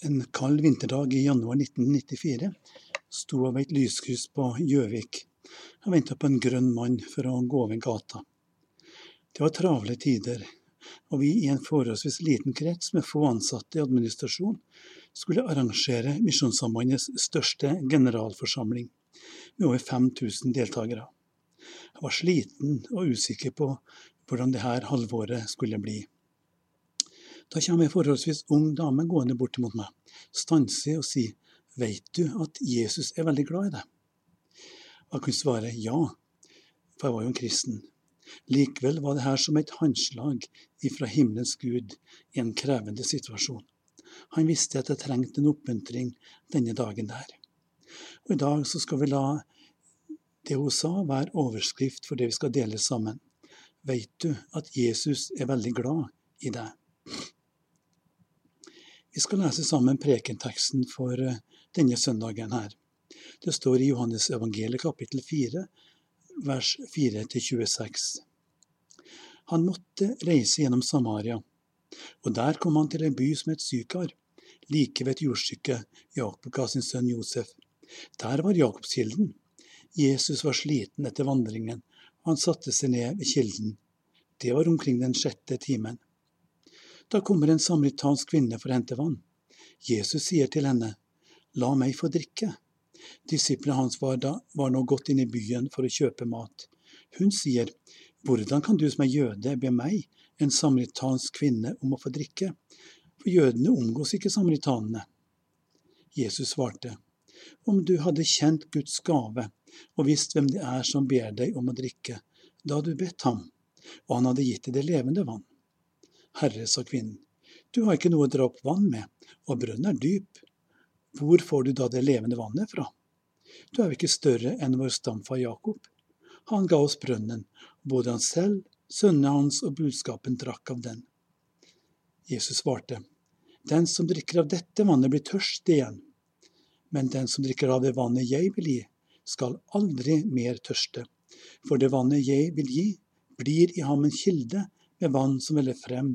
En kald vinterdag i januar 1994 sto jeg ved et lyskryss på Gjøvik og venta på en grønn mann for å gå over gata. Det var travle tider, og vi i en forholdsvis liten krets med få ansatte i administrasjon skulle arrangere Misjonssambandets største generalforsamling, med over 5000 deltakere. Jeg var sliten og usikker på hvordan dette halvåret skulle bli. Da kommer ei forholdsvis ung dame gående bort mot meg, stanser og sier Veit du at Jesus er veldig glad i deg? Jeg kunne svare ja, for jeg var jo en kristen. Likevel var det her som et håndslag ifra himmelens Gud i en krevende situasjon. Han visste at jeg trengte en oppmuntring denne dagen der. Og I dag så skal vi la det hun sa være overskrift for det vi skal dele sammen. Veit du at Jesus er veldig glad i deg? Vi skal lese sammen prekenteksten for eh, denne søndagen her. Det står i Johannes evangeliet kapittel 4, vers 4-26. Han måtte reise gjennom Samaria, og der kom han til en by som het Sykar, like ved et jordstykke Jakob ga sin sønn Josef. Der var Jakobskilden. Jesus var sliten etter vandringen, og han satte seg ned ved kilden. Det var omkring den sjette timen. Da kommer en samaritansk kvinne for å hente vann. Jesus sier til henne, La meg få drikke. Disiplene hans var, da, var nå gått inn i byen for å kjøpe mat. Hun sier, Hvordan kan du som er jøde be meg, en samaritansk kvinne, om å få drikke? For jødene omgås ikke samaritanene. Jesus svarte, Om du hadde kjent Guds gave og visst hvem det er som ber deg om å drikke, da hadde du bedt ham, og han hadde gitt deg det levende vann. Herre, sa kvinnen, du har ikke noe å dra opp vann med, og brønnen er dyp. Hvor får du da det levende vannet fra? Du er jo ikke større enn vår stamfar Jakob. Han ga oss brønnen, både han selv, sønnene hans og budskapen drakk av den. Jesus svarte, Den som drikker av dette vannet, blir tørst igjen. Men den som drikker av det vannet jeg vil gi, skal aldri mer tørste. For det vannet jeg vil gi, blir i ham en kilde med vann som veller frem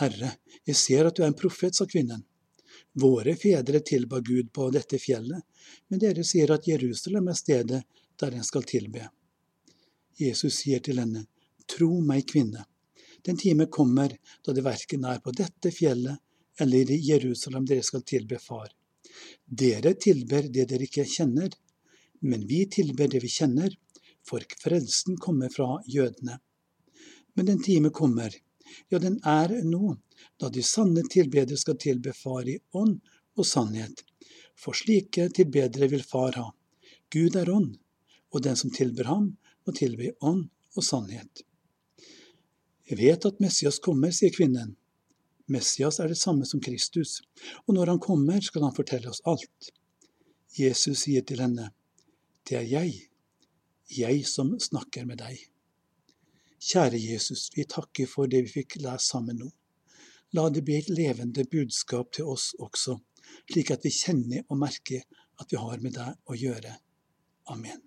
Herre, jeg ser at du er en profet, sa kvinnen. Våre fedre tilba Gud på dette fjellet, men dere sier at Jerusalem er stedet der en skal tilbe. Jesus sier til henne, Tro meg, kvinne, den time kommer da det verken er på dette fjellet eller i Jerusalem dere skal tilbe Far. Dere tilber det dere ikke kjenner, men vi tilber det vi kjenner, for frelsen kommer fra jødene. Men den time kommer, ja, den er nå, da de sanne tilbedere skal tilbe Far i ånd og sannhet. For slike tilbedere vil Far ha. Gud er ånd, og den som tilber ham, må tilbe i ånd og sannhet. Jeg vet at Messias kommer, sier kvinnen. Messias er det samme som Kristus, og når han kommer, skal han fortelle oss alt. Jesus sier til henne, Det er jeg, jeg som snakker med deg. Kjære Jesus, vi takker for det vi fikk lære sammen nå. La det bli et levende budskap til oss også, slik at vi kjenner og merker at vi har med deg å gjøre. Amen.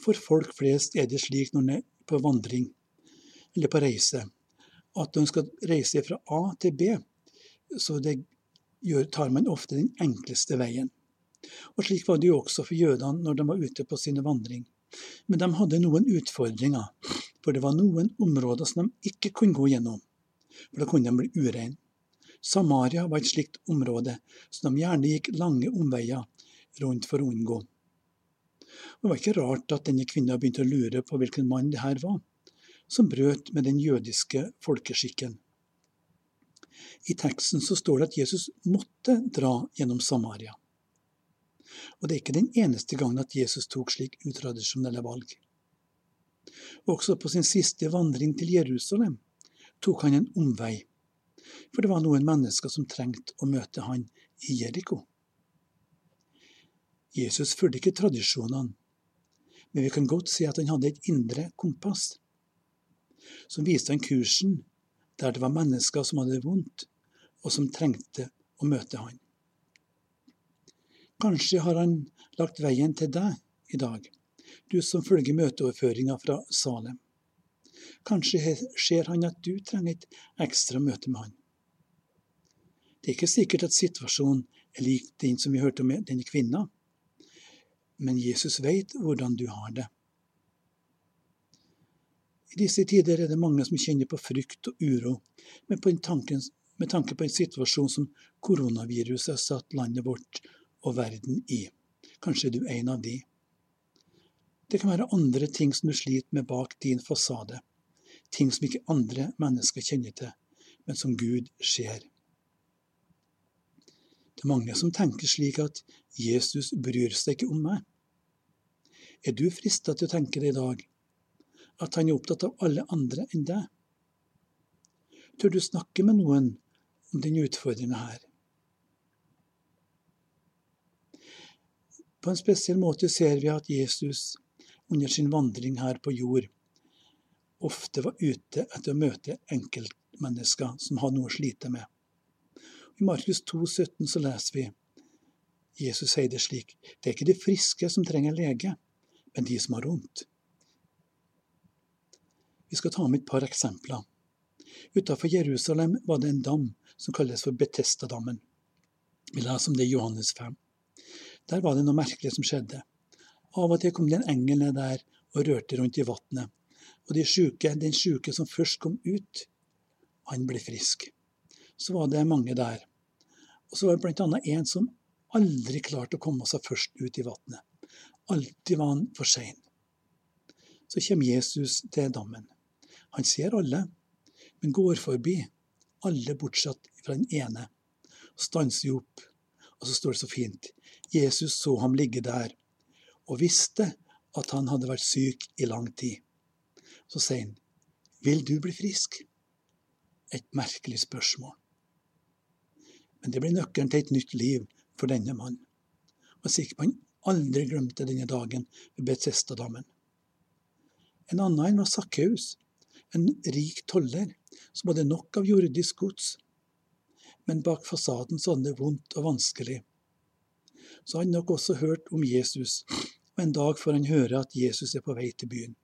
For folk flest er det slik når de er på vandring eller på reise, at når de skal reise fra A til B, så gjør, tar man ofte den enkleste veien. Og Slik var det jo også for jødene når de var ute på sine vandring. Men de hadde noen utfordringer, for det var noen områder som de ikke kunne gå gjennom, for da kunne de bli ureine. Samaria var et slikt område som de gjerne gikk lange omveier rundt for å unngå. Det var ikke rart at denne kvinnen begynte å lure på hvilken mann det her var, som brøt med den jødiske folkeskikken. I teksten så står det at Jesus måtte dra gjennom Samaria. Og det er ikke den eneste gangen at Jesus tok slik utradisjonelle valg. Også på sin siste vandring til Jerusalem tok han en omvei. for det var noen mennesker som trengte å møte han i Jeriko. Jesus fulgte ikke tradisjonene, men vi kan godt si at han hadde et indre kompass som viste han kursen der det var mennesker som hadde det vondt, og som trengte å møte han. Kanskje har han lagt veien til deg i dag, du som følger møteoverføringa fra Salem. Kanskje ser han at du trenger et ekstra møte med han. Det er ikke sikkert at situasjonen er lik den som vi hørte om denne kvinna, men Jesus vet hvordan du har det. I disse tider er det mange som kjenner på frykt og uro, med, på tanken, med tanke på en situasjon som koronaviruset har satt landet vårt og verden i. Kanskje er du en av de. Det kan være andre ting som du sliter med bak din fasade, ting som ikke andre mennesker kjenner til, men som Gud ser. Det er mange som tenker slik at Jesus bryr seg ikke om meg. Er du frista til å tenke det i dag, at han er opptatt av alle andre enn deg? Tør du snakke med noen om denne utfordringa her? På en spesiell måte ser vi at Jesus under sin vandring her på jord ofte var ute etter å møte enkeltmennesker som hadde noe å slite med. I Markus 2, 17 så leser vi Jesus sier det slik, det er ikke de friske som trenger lege, men de som har vondt. Vi skal ta med et par eksempler. Utenfor Jerusalem var det en dam som kalles for Betestadammen. Vi leser om det i Johannes 5. Der var det noe merkelig som skjedde. Av og til kom det en engel ned der og rørte rundt i vannet. Og de syke, den syke som først kom ut, han ble frisk så var det mange der. Og så var det annet en som aldri klarte å komme seg først ut i vannet. Alltid var han for sein. Så kommer Jesus til dammen. Han ser alle, men går forbi alle bortsett fra den ene. Stanser opp, og så står det så fint. Jesus så ham ligge der, og visste at han hadde vært syk i lang tid. Så sier han, vil du bli frisk? Et merkelig spørsmål. Men det ble nøkkelen til et nytt liv for denne mannen. Og sikkert man aldri glemte denne dagen ved Betestadammen. En annen var Sakkeus, en rik toller som hadde nok av jordisk gods. Men bak fasaden så hadde det vondt og vanskelig. Så han nok også hørt om Jesus, og en dag får han høre at Jesus er på vei til byen.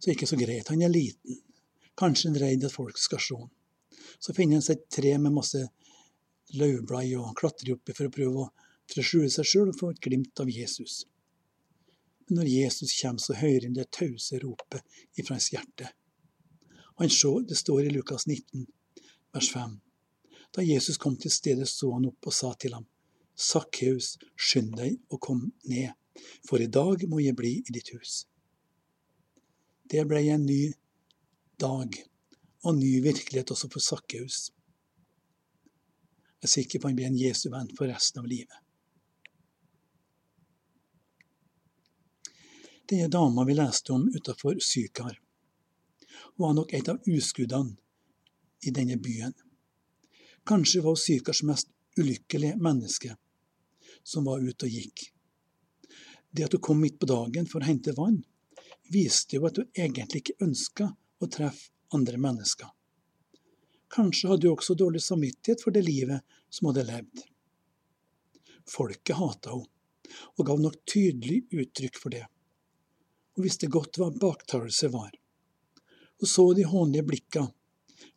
Så ikke så greit, han er liten, kanskje han redd at folk skal se ham. Så finner han seg et tre med masse løvblad og klatrer oppi for å prøve å skjule seg sjøl og få et glimt av Jesus. Men når Jesus kommer, så hører han det tause ropet ifra hans hjerte. Han så, Det står i Lukas 19, vers 5. Da Jesus kom til stedet, så han opp og sa til ham, Sakkeus, skynd deg og kom ned, for i dag må jeg bli i ditt hus. Det ble en ny dag og ny virkelighet også for Sakkeus. Jeg er sikker på han blir en Jesu venn for resten av livet. Denne dama vi leste om utafor Sykar, var nok et av uskuddene i denne byen. Kanskje var hun Sykars mest ulykkelige menneske som var ute og gikk. Det at hun kom midt på dagen for å hente vann, viste jo at hun egentlig ikke ønska å treffe andre mennesker. Kanskje hadde hun også dårlig samvittighet for det livet som hadde levd. Folket hata henne, og gav nok tydelig uttrykk for det. Hun visste godt hva baktalelse var. Hun så de hånlige blikka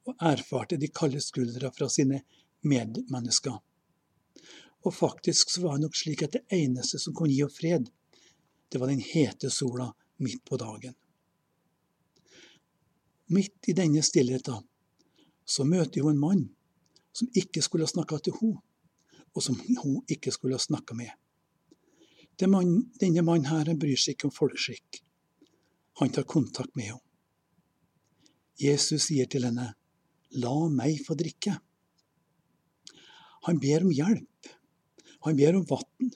og erfarte de kalde skuldra fra sine medmennesker. Og faktisk så var det nok slik at det eneste som kunne gi henne fred, det var den hete sola midt på dagen. Midt i denne stillheten så møter hun en mann som ikke skulle ha snakka til henne, og som hun ikke skulle ha snakka med. Denne mannen her bryr seg ikke om folkeskikk. Han tar kontakt med henne. Jesus sier til henne, la meg få drikke. Han ber om hjelp. Han ber om vann.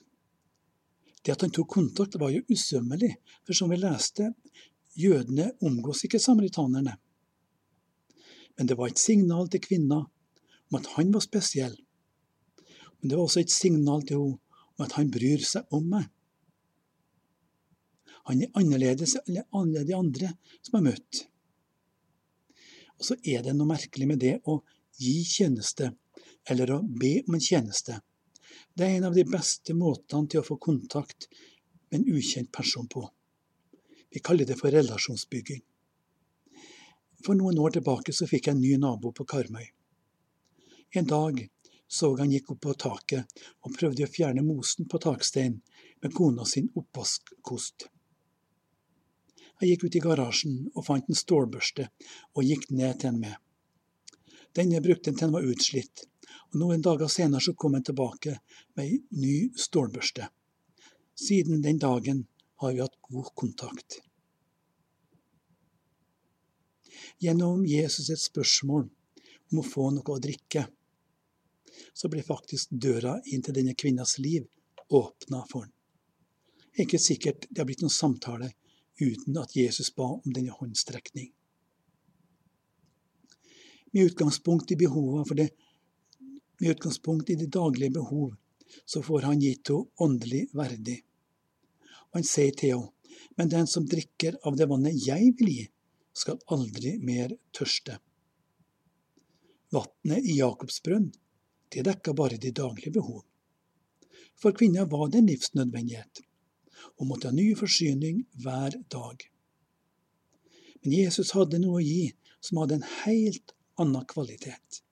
Det at han tok kontakt, var jo usømmelig, for som vi leste, jødene omgås ikke samaritanerne. men det var et signal til kvinna om at han var spesiell. Men det var også et signal til henne om at han bryr seg om meg. Han er annerledes enn alle de andre som jeg har møtt. Og så er det noe merkelig med det å gi tjeneste, eller å be om en tjeneste. Det er en av de beste måtene til å få kontakt med en ukjent person på. Vi kaller det for relasjonsbygging. For noen år tilbake så fikk jeg en ny nabo på Karmøy. En dag så han gikk opp på taket og prøvde å fjerne mosen på taksteinen med kona sin oppvaskkost. Jeg gikk ut i garasjen og fant en stålbørste og gikk ned til den med. Denne brukte han til den var utslitt, og noen dager senere så kom han tilbake med ei ny stålbørste. Siden den dagen har vi hatt god kontakt. Gjennom Jesus et spørsmål om å få noe å drikke, så ble faktisk døra inn til denne kvinnas liv åpna for ham. Det er ikke sikkert det har blitt noen samtale uten at Jesus ba om denne håndstrekning. Med utgangspunkt i behovene for det, med utgangspunkt i de daglige behov, så får han gitt henne åndelig verdig. Han sier til henne, men den som drikker av det vannet jeg vil gi, skal aldri mer tørste. Vatnet i Jakobsbrønn, det dekka bare de daglige behov. For kvinner var det en livsnødvendighet, Hun måtte ha ny forsyning hver dag. Men Jesus hadde noe å gi som hadde en helt annen kvalitet.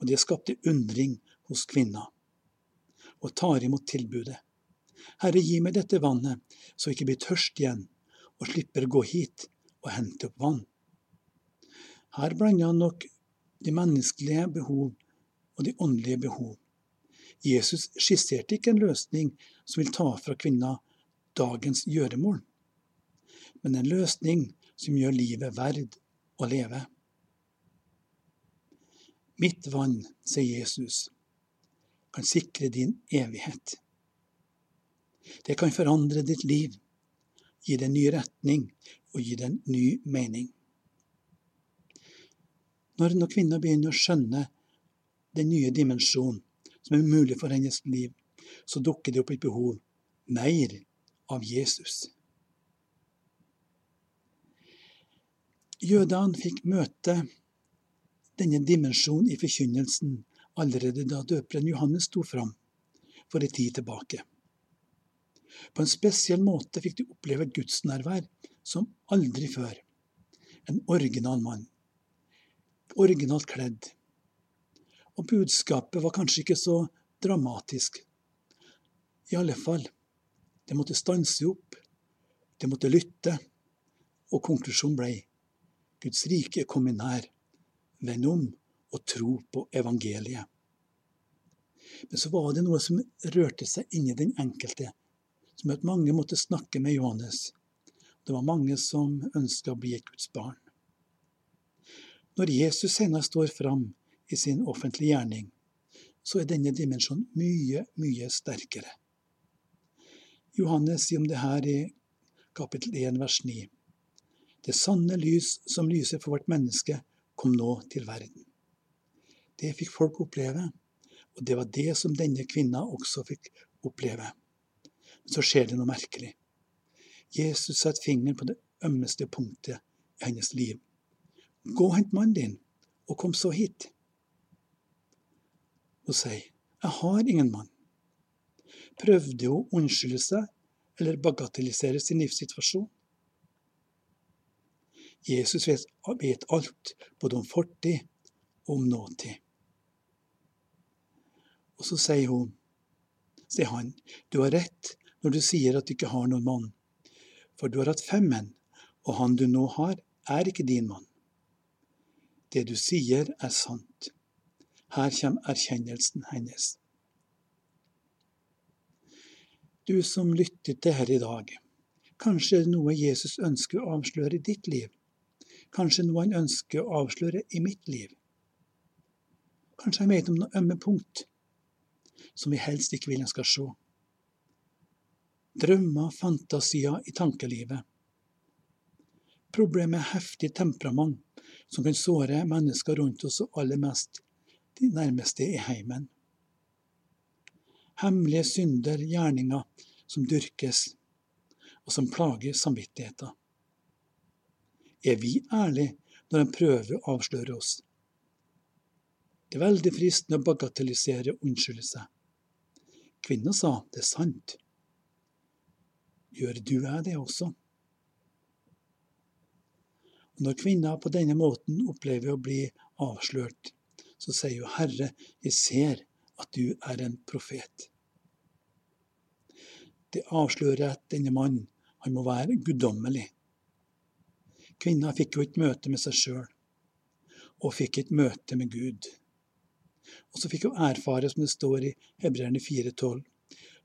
Og det skapte undring hos kvinna, og tar imot tilbudet. Herre, gi meg dette vannet, så jeg ikke blir tørst igjen, og slipper gå hit og hente opp vann. Her blander han nok de menneskelige behov og de åndelige behov. Jesus skisserte ikke en løsning som vil ta fra kvinna dagens gjøremål, men en løsning som gjør livet verd å leve. Mitt vann, sier Jesus, kan sikre din evighet. Det kan forandre ditt liv gi det en ny retning og gi det en ny mening. Når noen kvinner begynner å skjønne den nye dimensjonen som er mulig for hennes liv, så dukker det opp et behov mer av Jesus. Jødene fikk møte denne dimensjonen i forkynnelsen allerede da døperen Johannes sto fram for en tid tilbake. På en spesiell måte fikk de oppleve gudsnærvær som aldri før. En original mann. Originalt kledd. Og budskapet var kanskje ikke så dramatisk. I alle fall, det måtte stanse opp, det måtte lytte, og konklusjonen ble Guds rike er kommet nær. Vend om og tro på evangeliet. Men så var det noe som rørte seg inni den enkelte som at mange måtte snakke med Johannes. Det var mange som ønska å bli et Guds barn. Når Jesus senere står fram i sin offentlige gjerning, så er denne dimensjonen mye, mye sterkere. Johannes sier om det her i kapittel 1 vers 9. Det sanne lys som lyser for hvert menneske, kom nå til verden. Det fikk folk oppleve, og det var det som denne kvinna også fikk oppleve så skjer det noe merkelig. Jesus setter fingeren på det ømmeste punktet i hennes liv. Gå og hent mannen din, og kom så hit. Hun sier, jeg har ingen mann. Prøvde hun å unnskylde seg eller bagatellisere sin livssituasjon? Jesus vet, alt, både om fortid og om nåtid. Og så sier hun, sier han, du har rett når du sier at du ikke har noen mann. For du har hatt fem menn, og han du nå har, er ikke din mann. Det du sier, er sant. Her kommer erkjennelsen hennes. Du som lytter til her i dag, kanskje er det noe Jesus ønsker å avsløre i ditt liv. Kanskje noe han ønsker å avsløre i mitt liv. Kanskje han vet om noen ømme punkt som vi helst ikke vil han skal se drømmer, fantasier i tankelivet. Problemet er heftig temperament som kan såre mennesker rundt oss, og aller mest de nærmeste i heimen. Hemmelige synder, gjerninger som dyrkes, og som plager samvittigheten. Er vi ærlige når en prøver å avsløre oss? Det er veldig fristende å bagatellisere og unnskylde seg. Kvinna sa det er sant. Gjør du jeg det også? Og når kvinner på denne måten opplever å bli avslørt, så sier hun Herre, jeg ser at du er en profet. Det avslører at denne mannen han må være guddommelig. Kvinna fikk jo et møte med seg sjøl, og fikk et møte med Gud. Og så fikk hun erfare, som det står i Hebreerne 4,12,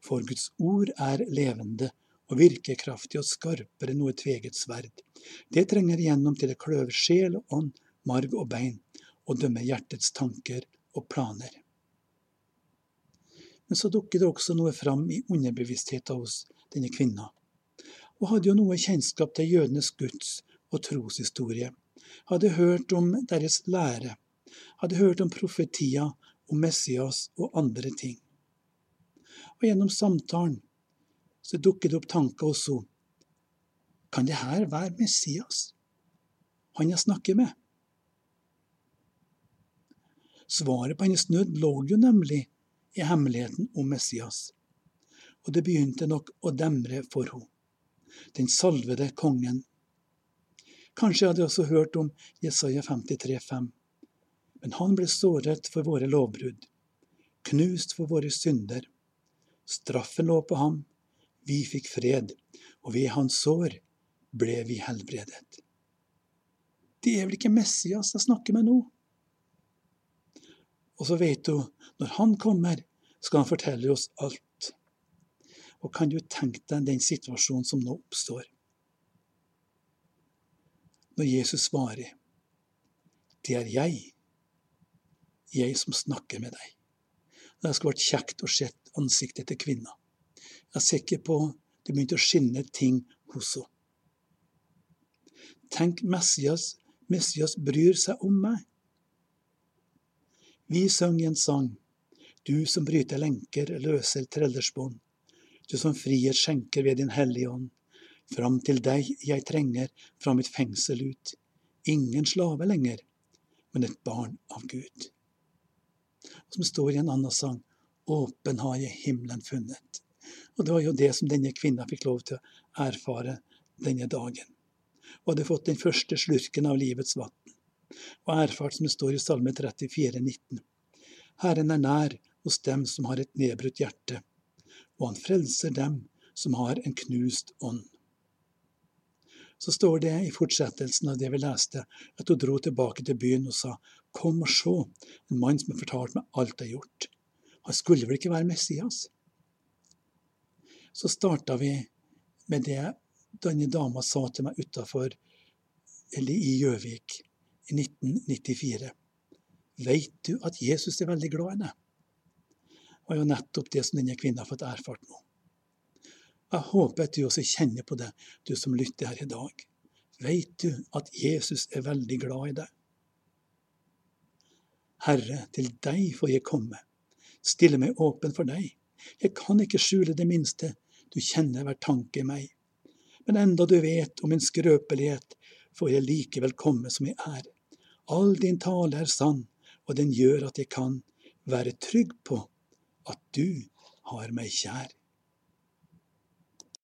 for Guds ord er levende og virkekraftig og skarpere enn noe tveget sverd. Det trenger igjennom til det kløver sjel og ånd, marg og bein, og dømmer hjertets tanker og planer. Men så dukker det også noe fram i underbevisstheten hos denne kvinna, Hun hadde jo noe kjennskap til jødenes guds og troshistorie, hadde hørt om deres lære, hadde hørt om profetier om Messias og andre ting. Og gjennom samtalen så dukket det opp tanker hos henne. Kan det her være Messias? Han jeg snakker med? Svaret på hennes nød lå jo nemlig i hemmeligheten om Messias, og det begynte nok å demre for henne. Den salvede kongen. Kanskje hadde jeg også hørt om Jesaja 53, 5. Men han ble såret for våre lovbrudd, knust for våre synder. Straffen lå på ham, vi fikk fred, og ved hans sår ble vi helbredet. Det er vel ikke Messias jeg snakker med nå? Og så vet du, når han kommer, skal han fortelle oss alt. Og kan du tenke deg den situasjonen som nå oppstår? Når Jesus svarer, det er jeg, jeg som snakker med deg. Det skulle vært kjekt å se ansiktet til kvinna. Jeg er sikker på det begynte å skinne ting hos henne. Tenk, Messias, Messias bryr seg om meg. Vi synger en sang, du som bryter lenker, løser trellersbånd, du som frihet skjenker ved din hellige ånd. Fram til deg jeg trenger fra mitt fengsel ut. Ingen slave lenger, men et barn av Gud. Som står i en annen sang, åpen har jeg himmelen funnet. Og det var jo det som denne kvinna fikk lov til å erfare denne dagen. Og hadde fått den første slurken av livets vann. Og erfart, som det står i Salme 34, 19. Herren er nær hos dem som har et nedbrutt hjerte, og han frelser dem som har en knust ånd. Så står det i fortsettelsen av det vi leste, at hun dro tilbake til byen og sa, Kom og se, en mann som har fortalt meg alt jeg har gjort. Han skulle vel ikke være Messias? så starta vi med det denne dama sa til meg utafor, eller i Gjøvik, i 1994. Veit du at Jesus er veldig glad i deg? Det var jo nettopp det som denne kvinnen har fått erfart nå. Jeg håper at du også kjenner på det, du som lytter her i dag. Veit du at Jesus er veldig glad i deg? Herre, til deg får jeg komme, stille meg åpen for deg. Jeg kan ikke skjule det minste, du kjenner hver tanke i meg. Men enda du vet om min skrøpelighet, får jeg likevel komme som jeg er. All din tale er sann, og den gjør at jeg kan være trygg på at du har meg kjær.